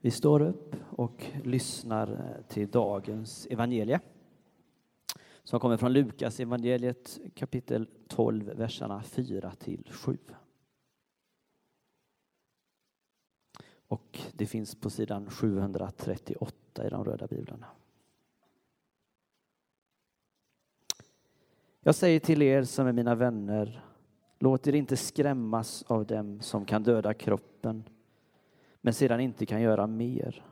Vi står upp och lyssnar eh, till dagens evangelie som kommer från Lukas evangeliet kapitel 12, verserna 4 till 7. Och det finns på sidan 738 i de röda biblarna. Jag säger till er som är mina vänner, låt er inte skrämmas av dem som kan döda kroppen men sedan inte kan göra mer.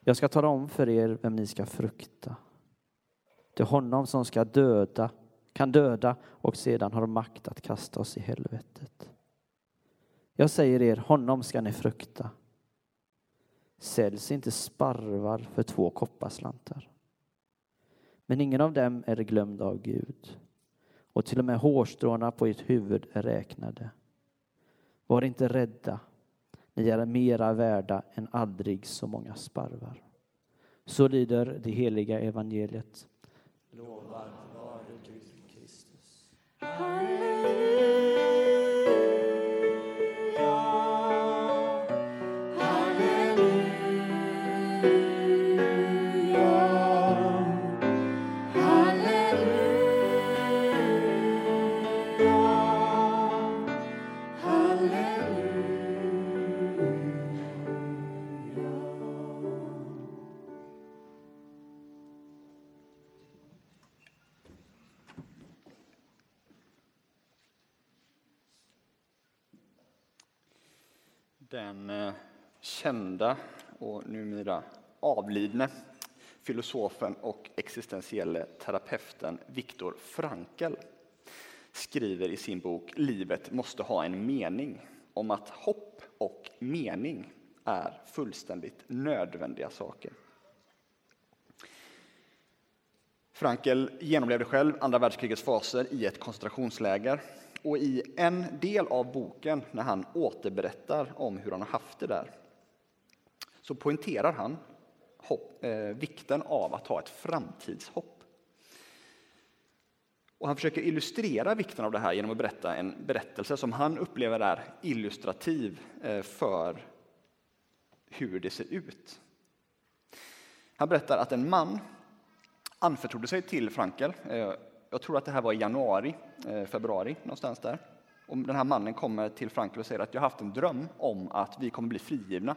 Jag ska tala om för er vem ni ska frukta. Det är honom som ska döda, kan döda och sedan har makt att kasta oss i helvetet. Jag säger er, honom ska ni frukta. Säljs inte sparvar för två kopparslantar? Men ingen av dem är glömd av Gud. Och till och med hårstråna på ert huvud är räknade. Var inte rädda, ni är mera värda än aldrig så många sparvar. Så lyder det heliga evangeliet. Lovad vare Gud Kristus. Den eh, kända och numera avlidne filosofen och existentielle terapeuten Viktor Frankl skriver i sin bok Livet måste ha en mening om att hopp och mening är fullständigt nödvändiga saker. Frankl genomlevde själv andra världskrigets faser i ett koncentrationsläger och i en del av boken, när han återberättar om hur han har haft det där, så poängterar han hopp, eh, vikten av att ha ett framtidshopp. Och han försöker illustrera vikten av det här genom att berätta en berättelse som han upplever är illustrativ eh, för hur det ser ut. Han berättar att en man anförtrodde sig till Frankel eh, jag tror att det här var i januari, eh, februari någonstans där. Och den här mannen kommer till Frankl och säger att jag har haft en dröm om att vi kommer bli frigivna.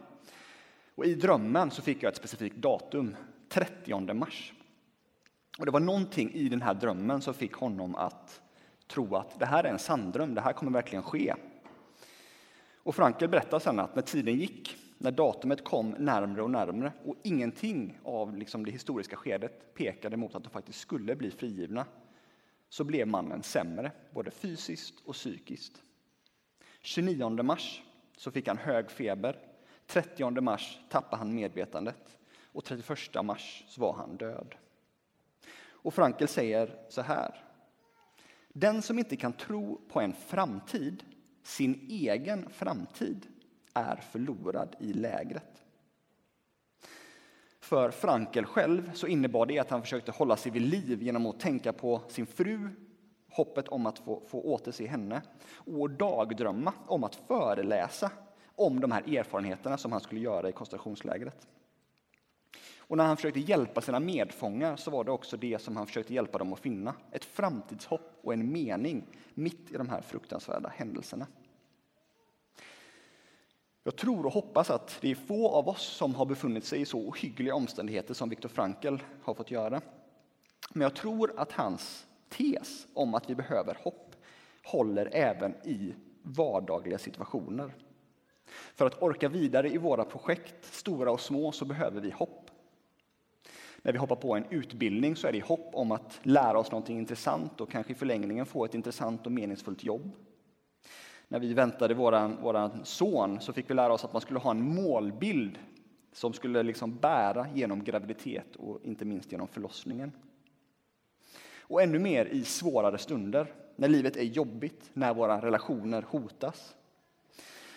Och i drömmen så fick jag ett specifikt datum, 30 mars. Och det var någonting i den här drömmen som fick honom att tro att det här är en sanndröm, det här kommer verkligen ske. Och Frankel berättar sen att när tiden gick, när datumet kom närmre och närmre och ingenting av liksom det historiska skedet pekade mot att de faktiskt skulle bli frigivna, så blev mannen sämre, både fysiskt och psykiskt. 29 mars så fick han hög feber. 30 mars tappade han medvetandet och 31 mars så var han död. Och Frankel säger så här. Den som inte kan tro på en framtid, sin egen framtid, är förlorad i lägret. För Frankel själv så innebar det att han försökte hålla sig vid liv genom att tänka på sin fru, hoppet om att få, få återse henne och dagdrömma om att föreläsa om de här erfarenheterna som han skulle göra i koncentrationslägret. Och när han försökte hjälpa sina medfångar så var det också det som han försökte hjälpa dem att finna. Ett framtidshopp och en mening mitt i de här fruktansvärda händelserna. Jag tror och hoppas att det är få av oss som har befunnit sig i så ohyggliga omständigheter som Viktor Frankl har fått göra. Men jag tror att hans tes om att vi behöver hopp håller även i vardagliga situationer. För att orka vidare i våra projekt, stora och små, så behöver vi hopp. När vi hoppar på en utbildning så är det hopp om att lära oss något intressant och kanske i förlängningen få ett intressant och meningsfullt jobb när vi väntade våran, våran son så fick vi lära oss att man skulle ha en målbild som skulle liksom bära genom graviditet och inte minst genom förlossningen. Och ännu mer i svårare stunder, när livet är jobbigt, när våra relationer hotas.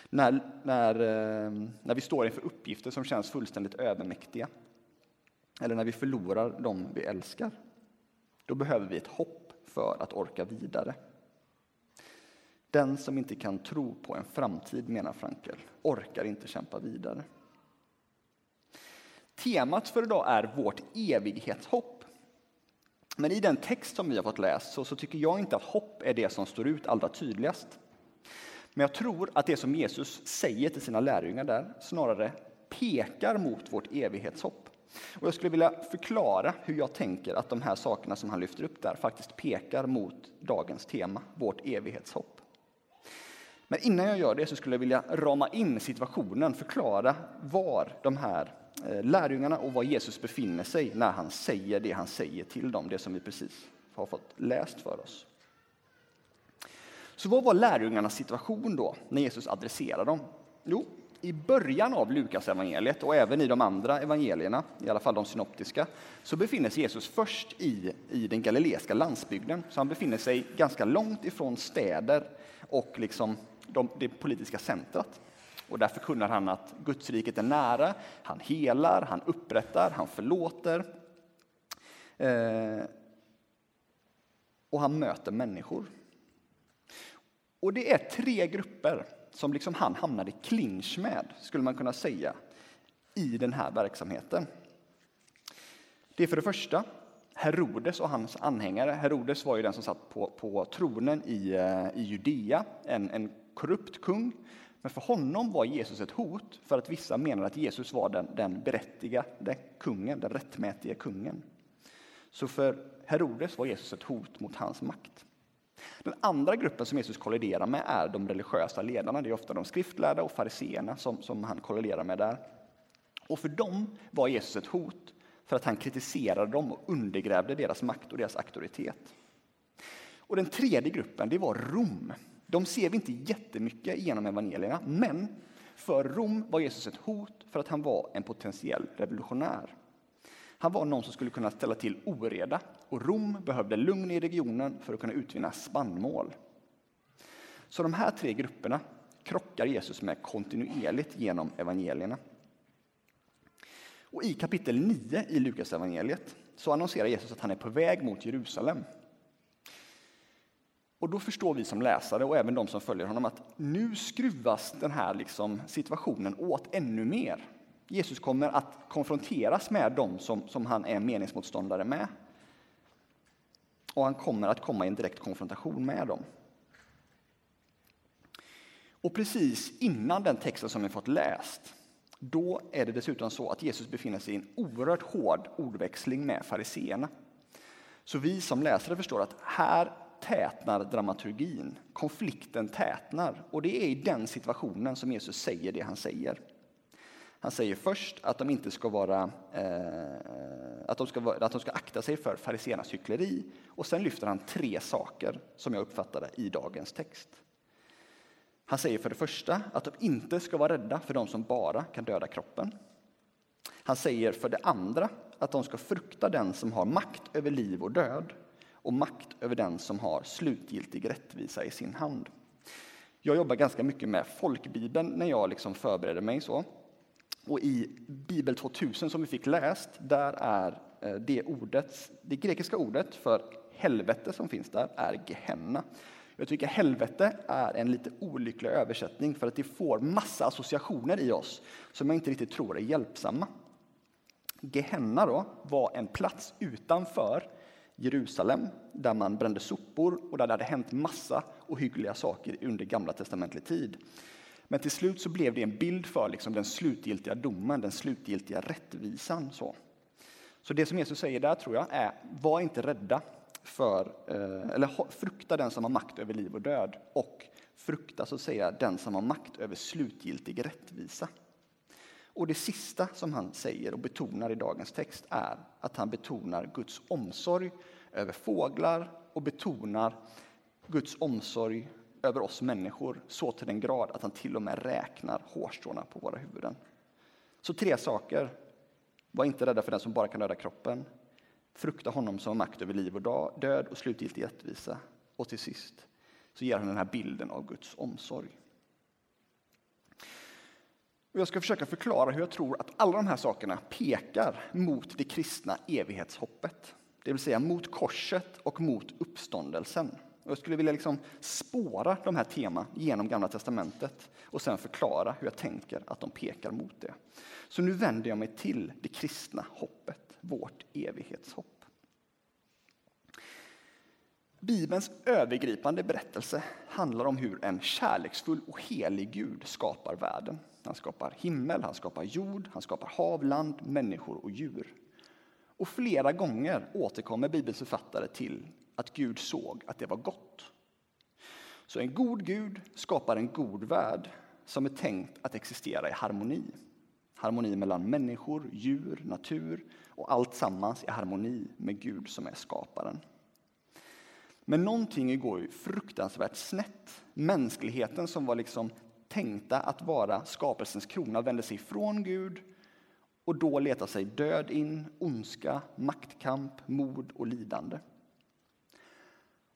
När, när, eh, när vi står inför uppgifter som känns fullständigt övermäktiga. Eller när vi förlorar dem vi älskar. Då behöver vi ett hopp för att orka vidare. Den som inte kan tro på en framtid, menar Frankel, orkar inte kämpa vidare. Temat för idag är vårt evighetshopp. Men i den text som vi har fått läst så, så tycker jag inte att hopp är det som står ut allra tydligast. Men jag tror att det som Jesus säger till sina lärjungar där snarare pekar mot vårt evighetshopp. Och jag skulle vilja förklara hur jag tänker att de här sakerna som han lyfter upp där faktiskt pekar mot dagens tema, vårt evighetshopp. Men innan jag gör det så skulle jag vilja rama in situationen, förklara var de här eh, lärjungarna och var Jesus befinner sig när han säger det han säger till dem, det som vi precis har fått läst för oss. Så vad var lärjungarnas situation då, när Jesus adresserade dem? Jo, i början av Lukas evangeliet och även i de andra evangelierna, i alla fall de synoptiska, så befinner sig Jesus först i, i den galileiska landsbygden. Så han befinner sig ganska långt ifrån städer och liksom de, det politiska centrat. Och därför kunde han att Gudsriket är nära, han helar, han upprättar, han förlåter. Eh, och han möter människor. Och det är tre grupper som liksom han hamnade i clinch med, skulle man kunna säga, i den här verksamheten. Det är för det första Herodes och hans anhängare. Herodes var ju den som satt på, på tronen i, eh, i Judea, en, en korrupt kung. Men för honom var Jesus ett hot, för att vissa menade att Jesus var den, den berättigade kungen, den rättmätige kungen. Så för Herodes var Jesus ett hot mot hans makt. Den andra gruppen som Jesus kolliderar med är de religiösa ledarna. Det är ofta de skriftlärda och fariseerna som, som han kolliderar med där. Och för dem var Jesus ett hot för att han kritiserade dem och undergrävde deras makt och deras auktoritet. Och den tredje gruppen, det var Rom. De ser vi inte jättemycket genom evangelierna, men för Rom var Jesus ett hot för att han var en potentiell revolutionär. Han var någon som skulle kunna ställa till oreda och Rom behövde lugn i regionen för att kunna utvinna spannmål. Så de här tre grupperna krockar Jesus med kontinuerligt genom evangelierna. Och I kapitel 9 i Lukas evangeliet så annonserar Jesus att han är på väg mot Jerusalem. Och då förstår vi som läsare och även de som följer honom att nu skruvas den här liksom situationen åt ännu mer. Jesus kommer att konfronteras med dem som, som han är meningsmotståndare med. Och han kommer att komma i en direkt konfrontation med dem. Och precis innan den texten som vi fått läst, då är det dessutom så att Jesus befinner sig i en oerhört hård ordväxling med fariseerna. Så vi som läsare förstår att här tätnar dramaturgin, konflikten tätnar. Och det är i den situationen som Jesus säger det han säger. Han säger först att de inte ska vara, eh, att, de ska att de ska akta sig för fariséernas hyckleri och sen lyfter han tre saker som jag uppfattade i dagens text. Han säger för det första att de inte ska vara rädda för de som bara kan döda kroppen. Han säger för det andra att de ska frukta den som har makt över liv och död och makt över den som har slutgiltig rättvisa i sin hand. Jag jobbar ganska mycket med folkbibeln när jag liksom förbereder mig. så. Och i Bibel 2000 som vi fick läst, där är eh, det, ordet, det grekiska ordet för helvete som finns där är Gehenna. Jag tycker helvete är en lite olycklig översättning för att det får massa associationer i oss som jag inte riktigt tror är hjälpsamma. Gehenna då var en plats utanför Jerusalem där man brände sopor och där det hade hänt massa ohyggliga saker under Gamla testamentlig tid. Men till slut så blev det en bild för liksom den slutgiltiga domen, den slutgiltiga rättvisan. Så. så det som Jesus säger där tror jag är, var inte rädda för, eh, eller frukta den som har makt över liv och död och frukta så att säga den som har makt över slutgiltig rättvisa. Och det sista som han säger och betonar i dagens text är att han betonar Guds omsorg över fåglar och betonar Guds omsorg över oss människor så till den grad att han till och med räknar hårstråna på våra huvuden. Så tre saker. Var inte rädda för den som bara kan döda kroppen. Frukta honom som har makt över liv och död och slutgiltig rättvisa. Och till sist så ger han den här bilden av Guds omsorg. Och jag ska försöka förklara hur jag tror att alla de här sakerna pekar mot det kristna evighetshoppet. Det vill säga mot korset och mot uppståndelsen. Jag skulle vilja liksom spåra de här teman genom Gamla Testamentet och sen förklara hur jag tänker att de pekar mot det. Så nu vänder jag mig till det kristna hoppet, vårt evighetshopp. Bibelns övergripande berättelse handlar om hur en kärleksfull och helig Gud skapar världen. Han skapar himmel, han skapar jord, han skapar hav, land, människor och djur. Och flera gånger återkommer Bibelns författare till att Gud såg att det var gott. Så en god Gud skapar en god värld som är tänkt att existera i harmoni. Harmoni mellan människor, djur, natur och allt sammans i harmoni med Gud som är skaparen. Men någonting går ju fruktansvärt snett. Mänskligheten som var liksom tänkta att vara skapelsens krona vänder sig ifrån Gud och då letar sig död in, ondska, maktkamp, mord och lidande.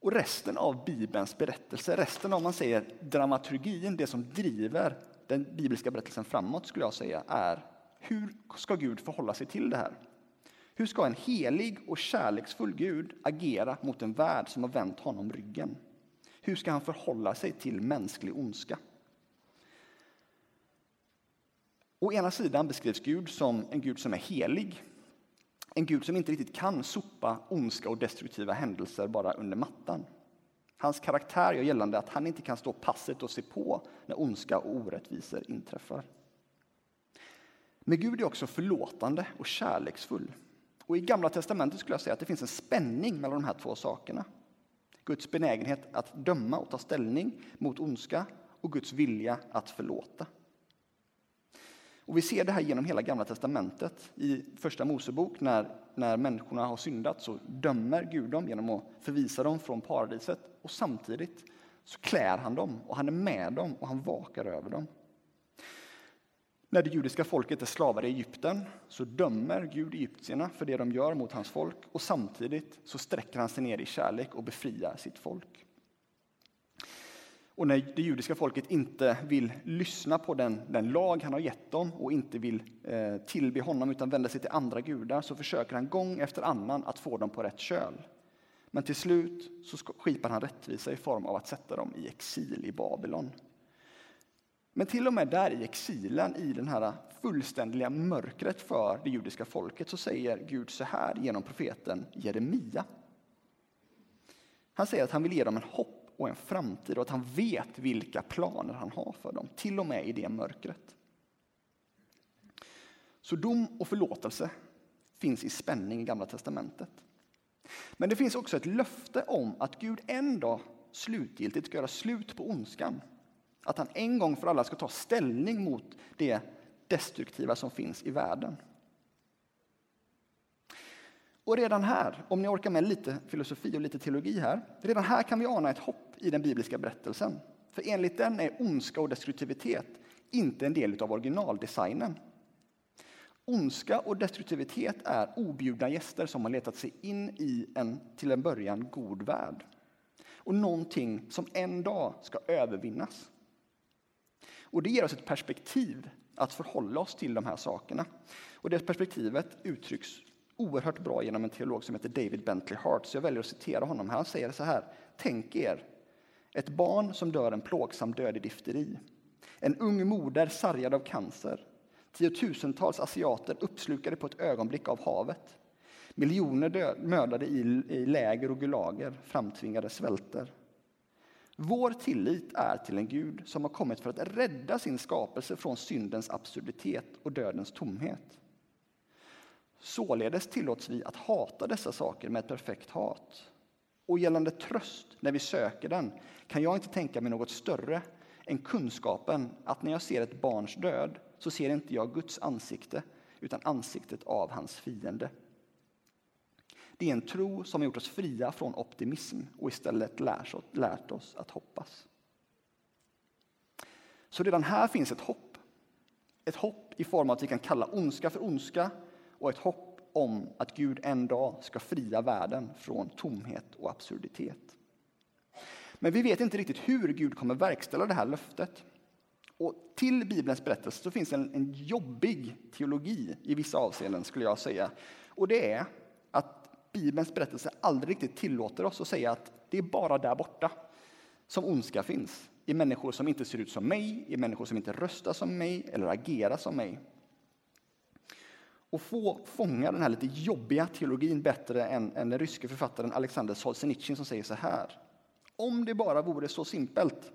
Och resten av Bibelns berättelse, resten av man säger dramaturgin, det som driver den bibliska berättelsen framåt skulle jag säga är hur ska Gud förhålla sig till det här? Hur ska en helig och kärleksfull Gud agera mot en värld som har vänt honom ryggen? Hur ska han förhålla sig till mänsklig ondska? Å ena sidan beskrivs Gud som en Gud som är helig. En Gud som inte riktigt kan sopa ondska och destruktiva händelser bara under mattan. Hans karaktär gör gällande att han inte kan stå passivt och se på när ondska och orättvisor inträffar. Men Gud är också förlåtande och kärleksfull. Och I Gamla testamentet skulle jag säga att det finns en spänning mellan de här två sakerna. Guds benägenhet att döma och ta ställning mot ondska och Guds vilja att förlåta. Och vi ser det här genom hela Gamla testamentet. I Första Mosebok, när, när människorna har syndat, så dömer Gud dem genom att förvisa dem från paradiset. Och samtidigt så klär han dem, och han är med dem och han vakar över dem. När det judiska folket är slavar i Egypten så dömer Gud egyptierna för det de gör mot hans folk och samtidigt så sträcker han sig ner i kärlek och befriar sitt folk. Och när det judiska folket inte vill lyssna på den, den lag han har gett dem och inte vill eh, tillbe honom utan vänder sig till andra gudar så försöker han gång efter annan att få dem på rätt köl. Men till slut så skipar han rättvisa i form av att sätta dem i exil i Babylon. Men till och med där i exilen, i den här fullständiga mörkret för det judiska folket, så säger Gud så här genom profeten Jeremia. Han säger att han vill ge dem en hopp och en framtid och att han vet vilka planer han har för dem, till och med i det mörkret. Så dom och förlåtelse finns i spänning i Gamla testamentet. Men det finns också ett löfte om att Gud en dag slutgiltigt ska göra slut på ondskan. Att han en gång för alla ska ta ställning mot det destruktiva som finns i världen. Och redan här, om ni orkar med lite filosofi och lite teologi här, redan här kan vi ana ett hopp i den bibliska berättelsen. För enligt den är ondska och destruktivitet inte en del av originaldesignen. Ondska och destruktivitet är objudna gäster som har letat sig in i en till en början god värld. Och någonting som en dag ska övervinnas. Och det ger oss ett perspektiv att förhålla oss till de här sakerna. Och det perspektivet uttrycks oerhört bra genom en teolog som heter David Bentley Hart, så jag väljer att citera honom. Han säger så här, tänk er ett barn som dör en plågsam död i difteri, en ung moder sargad av cancer, tiotusentals asiater uppslukade på ett ögonblick av havet, miljoner död, mördade i, i läger och gulager, framtvingade svälter. Vår tillit är till en Gud som har kommit för att rädda sin skapelse från syndens absurditet och dödens tomhet. Således tillåts vi att hata dessa saker med ett perfekt hat. Och gällande tröst, när vi söker den, kan jag inte tänka mig något större än kunskapen att när jag ser ett barns död så ser inte jag Guds ansikte, utan ansiktet av hans fiende. Det är en tro som har gjort oss fria från optimism och istället lärt oss att hoppas. Så redan här finns ett hopp. Ett hopp i form av att vi kan kalla ondska för ondska och ett hopp om att Gud en dag ska fria världen från tomhet och absurditet. Men vi vet inte riktigt hur Gud kommer verkställa det här löftet. Och till Bibelns berättelse så finns en, en jobbig teologi i vissa avseenden, skulle jag säga. Och det är att Bibelns berättelse aldrig riktigt tillåter oss att säga att Det är bara där borta som ondska finns. I människor som inte ser ut som mig, i människor som inte röstar som mig eller agerar som mig. Och få fånga den här lite jobbiga teologin bättre än, än den ryske författaren Alexander Solzhenitsyn som säger så här. Om det bara vore så simpelt,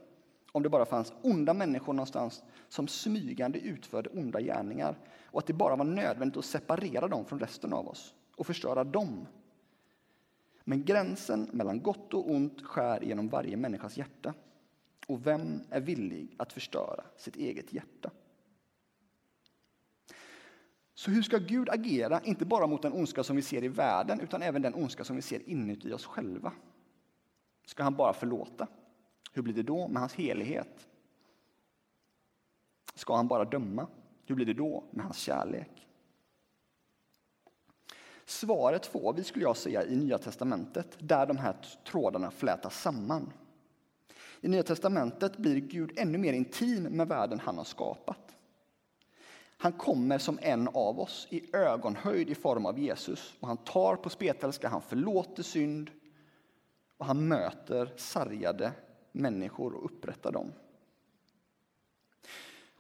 om det bara fanns onda människor någonstans som smygande utförde onda gärningar och att det bara var nödvändigt att separera dem från resten av oss och förstöra dem. Men gränsen mellan gott och ont skär genom varje människas hjärta. Och vem är villig att förstöra sitt eget hjärta? Så hur ska Gud agera, inte bara mot den ondska som vi ser i världen, utan även den ondska som vi ser inuti oss själva? Ska han bara förlåta? Hur blir det då med hans helighet? Ska han bara döma? Hur blir det då med hans kärlek? Svaret får vi, skulle jag säga, i Nya testamentet, där de här trådarna flätas samman. I Nya testamentet blir Gud ännu mer intim med världen han har skapat. Han kommer som en av oss i ögonhöjd i form av Jesus och han tar på spetälska, han förlåter synd och han möter sargade människor och upprättar dem.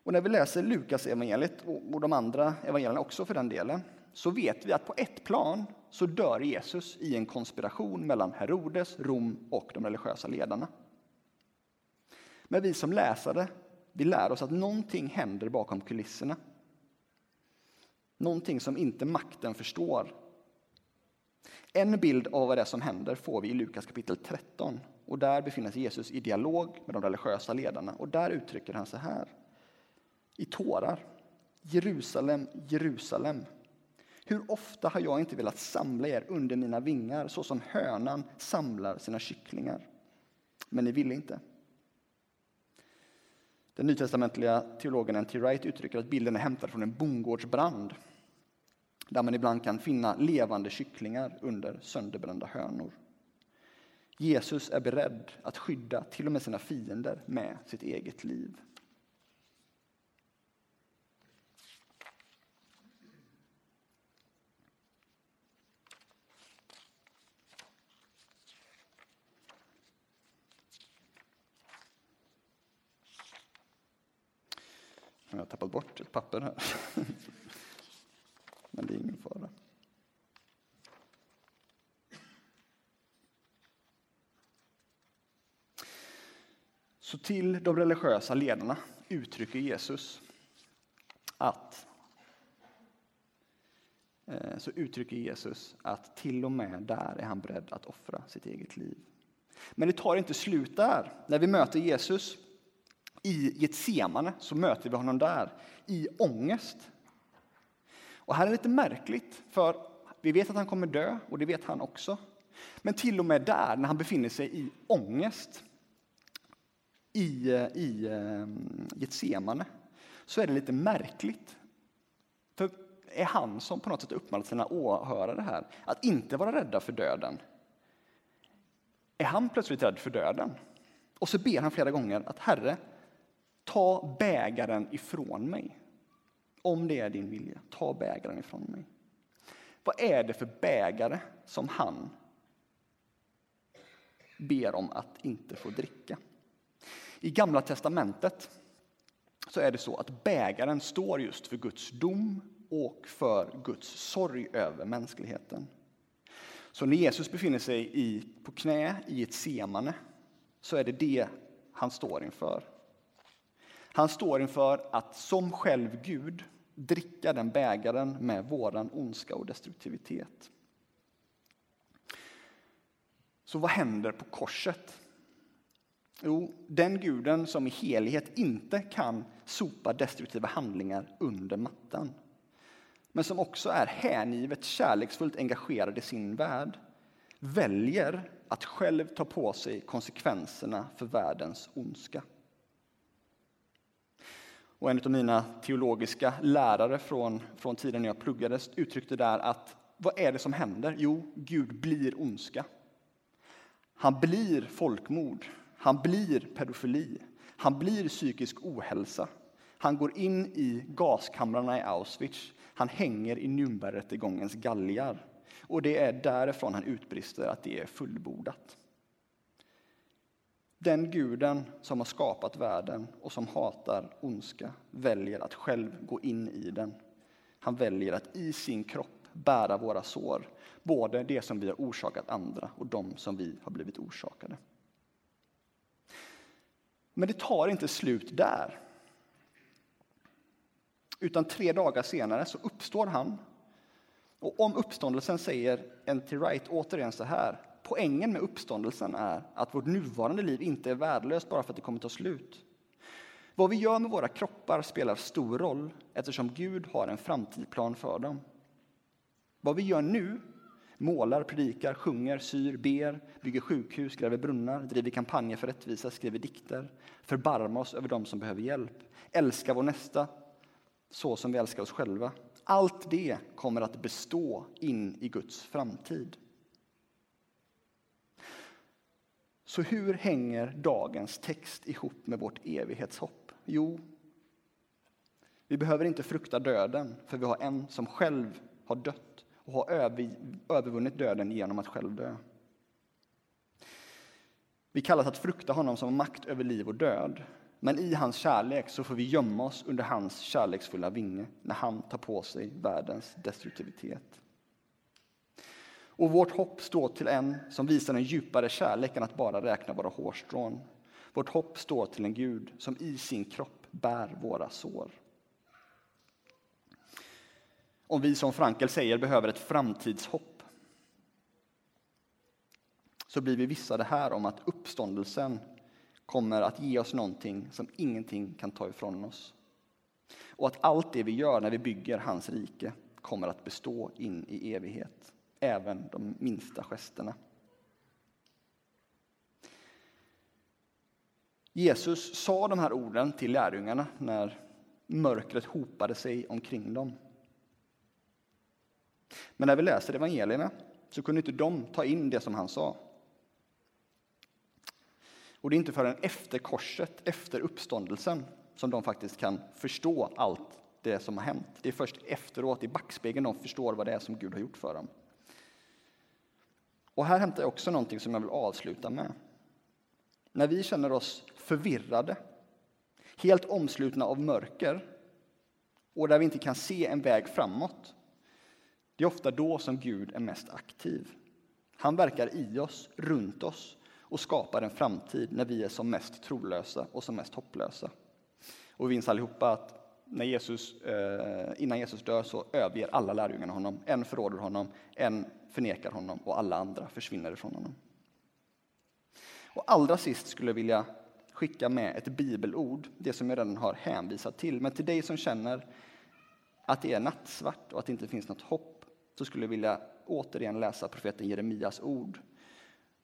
Och när vi läser Lukas evangeliet och de andra evangelierna också för den delen, så vet vi att på ett plan så dör Jesus i en konspiration mellan Herodes, Rom och de religiösa ledarna. Men vi som läsare, vi lär oss att någonting händer bakom kulisserna. Någonting som inte makten förstår. En bild av vad det är som händer får vi i Lukas kapitel 13. Och där befinner sig Jesus i dialog med de religiösa ledarna och där uttrycker han så här i tårar. Jerusalem, Jerusalem. Hur ofta har jag inte velat samla er under mina vingar så som hönan samlar sina kycklingar? Men ni ville inte. Den nytestamentliga teologen N.T. Wright uttrycker att bilden är hämtad från en bondgårdsbrand där man ibland kan finna levande kycklingar under sönderbrända hönor. Jesus är beredd att skydda till och med sina fiender med sitt eget liv. Jag har tappat bort ett papper här. Men det är ingen fara. Så till de religiösa ledarna uttrycker Jesus att eh, så uttrycker Jesus att till och med där är han beredd att offra sitt eget liv. Men det tar inte slut där. När vi möter Jesus i Getsemane så möter vi honom där i ångest. Och här är det lite märkligt, för vi vet att han kommer dö och det vet han också. Men till och med där, när han befinner sig i ångest i, eh, i eh, Getsemane, så är det lite märkligt. För är han som på något sätt uppmanat sina åhörare här att inte vara rädda för döden? Är han plötsligt rädd för döden? Och så ber han flera gånger att Herre, ta bägaren ifrån mig. Om det är din vilja, ta bägaren ifrån mig. Vad är det för bägare som han ber om att inte få dricka? I Gamla testamentet så är det så att bägaren står just för Guds dom och för Guds sorg över mänskligheten. Så när Jesus befinner sig i, på knä i ett semane så är det det han står inför. Han står inför att som själv Gud dricka den bägaren med våran ondska och destruktivitet. Så vad händer på korset? Jo, den guden som i helhet inte kan sopa destruktiva handlingar under mattan men som också är hängivet kärleksfullt engagerad i sin värld väljer att själv ta på sig konsekvenserna för världens ondska. Och en av mina teologiska lärare från, från tiden när jag pluggade uttryckte där att vad är det som händer? Jo, Gud blir ondska. Han blir folkmord, han blir pedofili, han blir psykisk ohälsa. Han går in i gaskamrarna i Auschwitz, han hänger i Nürnbergrättegångens galgar. Och det är därifrån han utbrister att det är fullbordat. Den guden som har skapat världen och som hatar ondska väljer att själv gå in i den. Han väljer att i sin kropp bära våra sår, både det som vi har orsakat andra och de som vi har blivit orsakade. Men det tar inte slut där. Utan tre dagar senare så uppstår han. Och om uppståndelsen säger N.T. Wright återigen så här. Poängen med uppståndelsen är att vårt nuvarande liv inte är värdelöst bara för att det kommer ta slut. Vad vi gör med våra kroppar spelar stor roll eftersom Gud har en framtidsplan för dem. Vad vi gör nu målar, predikar, sjunger, syr, ber, bygger sjukhus, gräver brunnar, driver kampanjer för rättvisa, skriver dikter, förbarmar oss över dem som behöver hjälp, älskar vår nästa så som vi älskar oss själva. Allt det kommer att bestå in i Guds framtid. Så hur hänger dagens text ihop med vårt evighetshopp? Jo, vi behöver inte frukta döden, för vi har en som själv har dött och har övervunnit döden genom att själv dö. Vi kallas att frukta honom som har makt över liv och död. Men i hans kärlek så får vi gömma oss under hans kärleksfulla vinge när han tar på sig världens destruktivitet. Och vårt hopp står till en som visar en djupare kärlek än att bara räkna våra hårstrån. Vårt hopp står till en Gud som i sin kropp bär våra sår. Om vi som Frankel säger behöver ett framtidshopp så blir vi vissade här om att uppståndelsen kommer att ge oss någonting som ingenting kan ta ifrån oss. Och att allt det vi gör när vi bygger hans rike kommer att bestå in i evighet, även de minsta gesterna. Jesus sa de här orden till lärjungarna när mörkret hopade sig omkring dem. Men när vi läser evangelierna så kunde inte de ta in det som han sa. Och det är inte förrän efter korset, efter uppståndelsen, som de faktiskt kan förstå allt det som har hänt. Det är först efteråt, i backspegeln, de förstår vad det är som Gud har gjort för dem. Och här hämtar jag också någonting som jag vill avsluta med. När vi känner oss förvirrade, helt omslutna av mörker och där vi inte kan se en väg framåt, det är ofta då som Gud är mest aktiv. Han verkar i oss, runt oss och skapar en framtid när vi är som mest trolösa och som mest hopplösa. Och vi minns allihopa att när Jesus, eh, innan Jesus dör så överger alla lärjungarna honom. En förråder honom, en förnekar honom och alla andra försvinner ifrån honom. Och allra sist skulle jag vilja skicka med ett bibelord, det som jag redan har hänvisat till. Men till dig som känner att det är nattsvart och att det inte finns något hopp så skulle jag vilja återigen läsa profeten Jeremias ord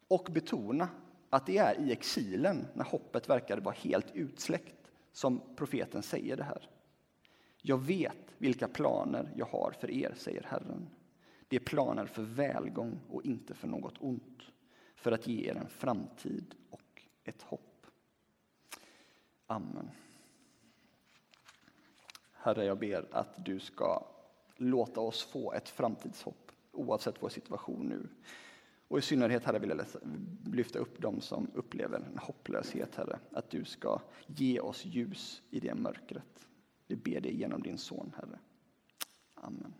och betona att det är i exilen, när hoppet verkade vara helt utsläckt, som profeten säger det här. Jag vet vilka planer jag har för er, säger Herren. Det är planer för välgång och inte för något ont, för att ge er en framtid och ett hopp. Amen. Herre, jag ber att du ska låta oss få ett framtidshopp, oavsett vår situation nu. Och i synnerhet, Herre, vill jag lyfta upp dem som upplever en hopplöshet, Herre. Att du ska ge oss ljus i det mörkret. Vi ber dig genom din son, Herre. Amen.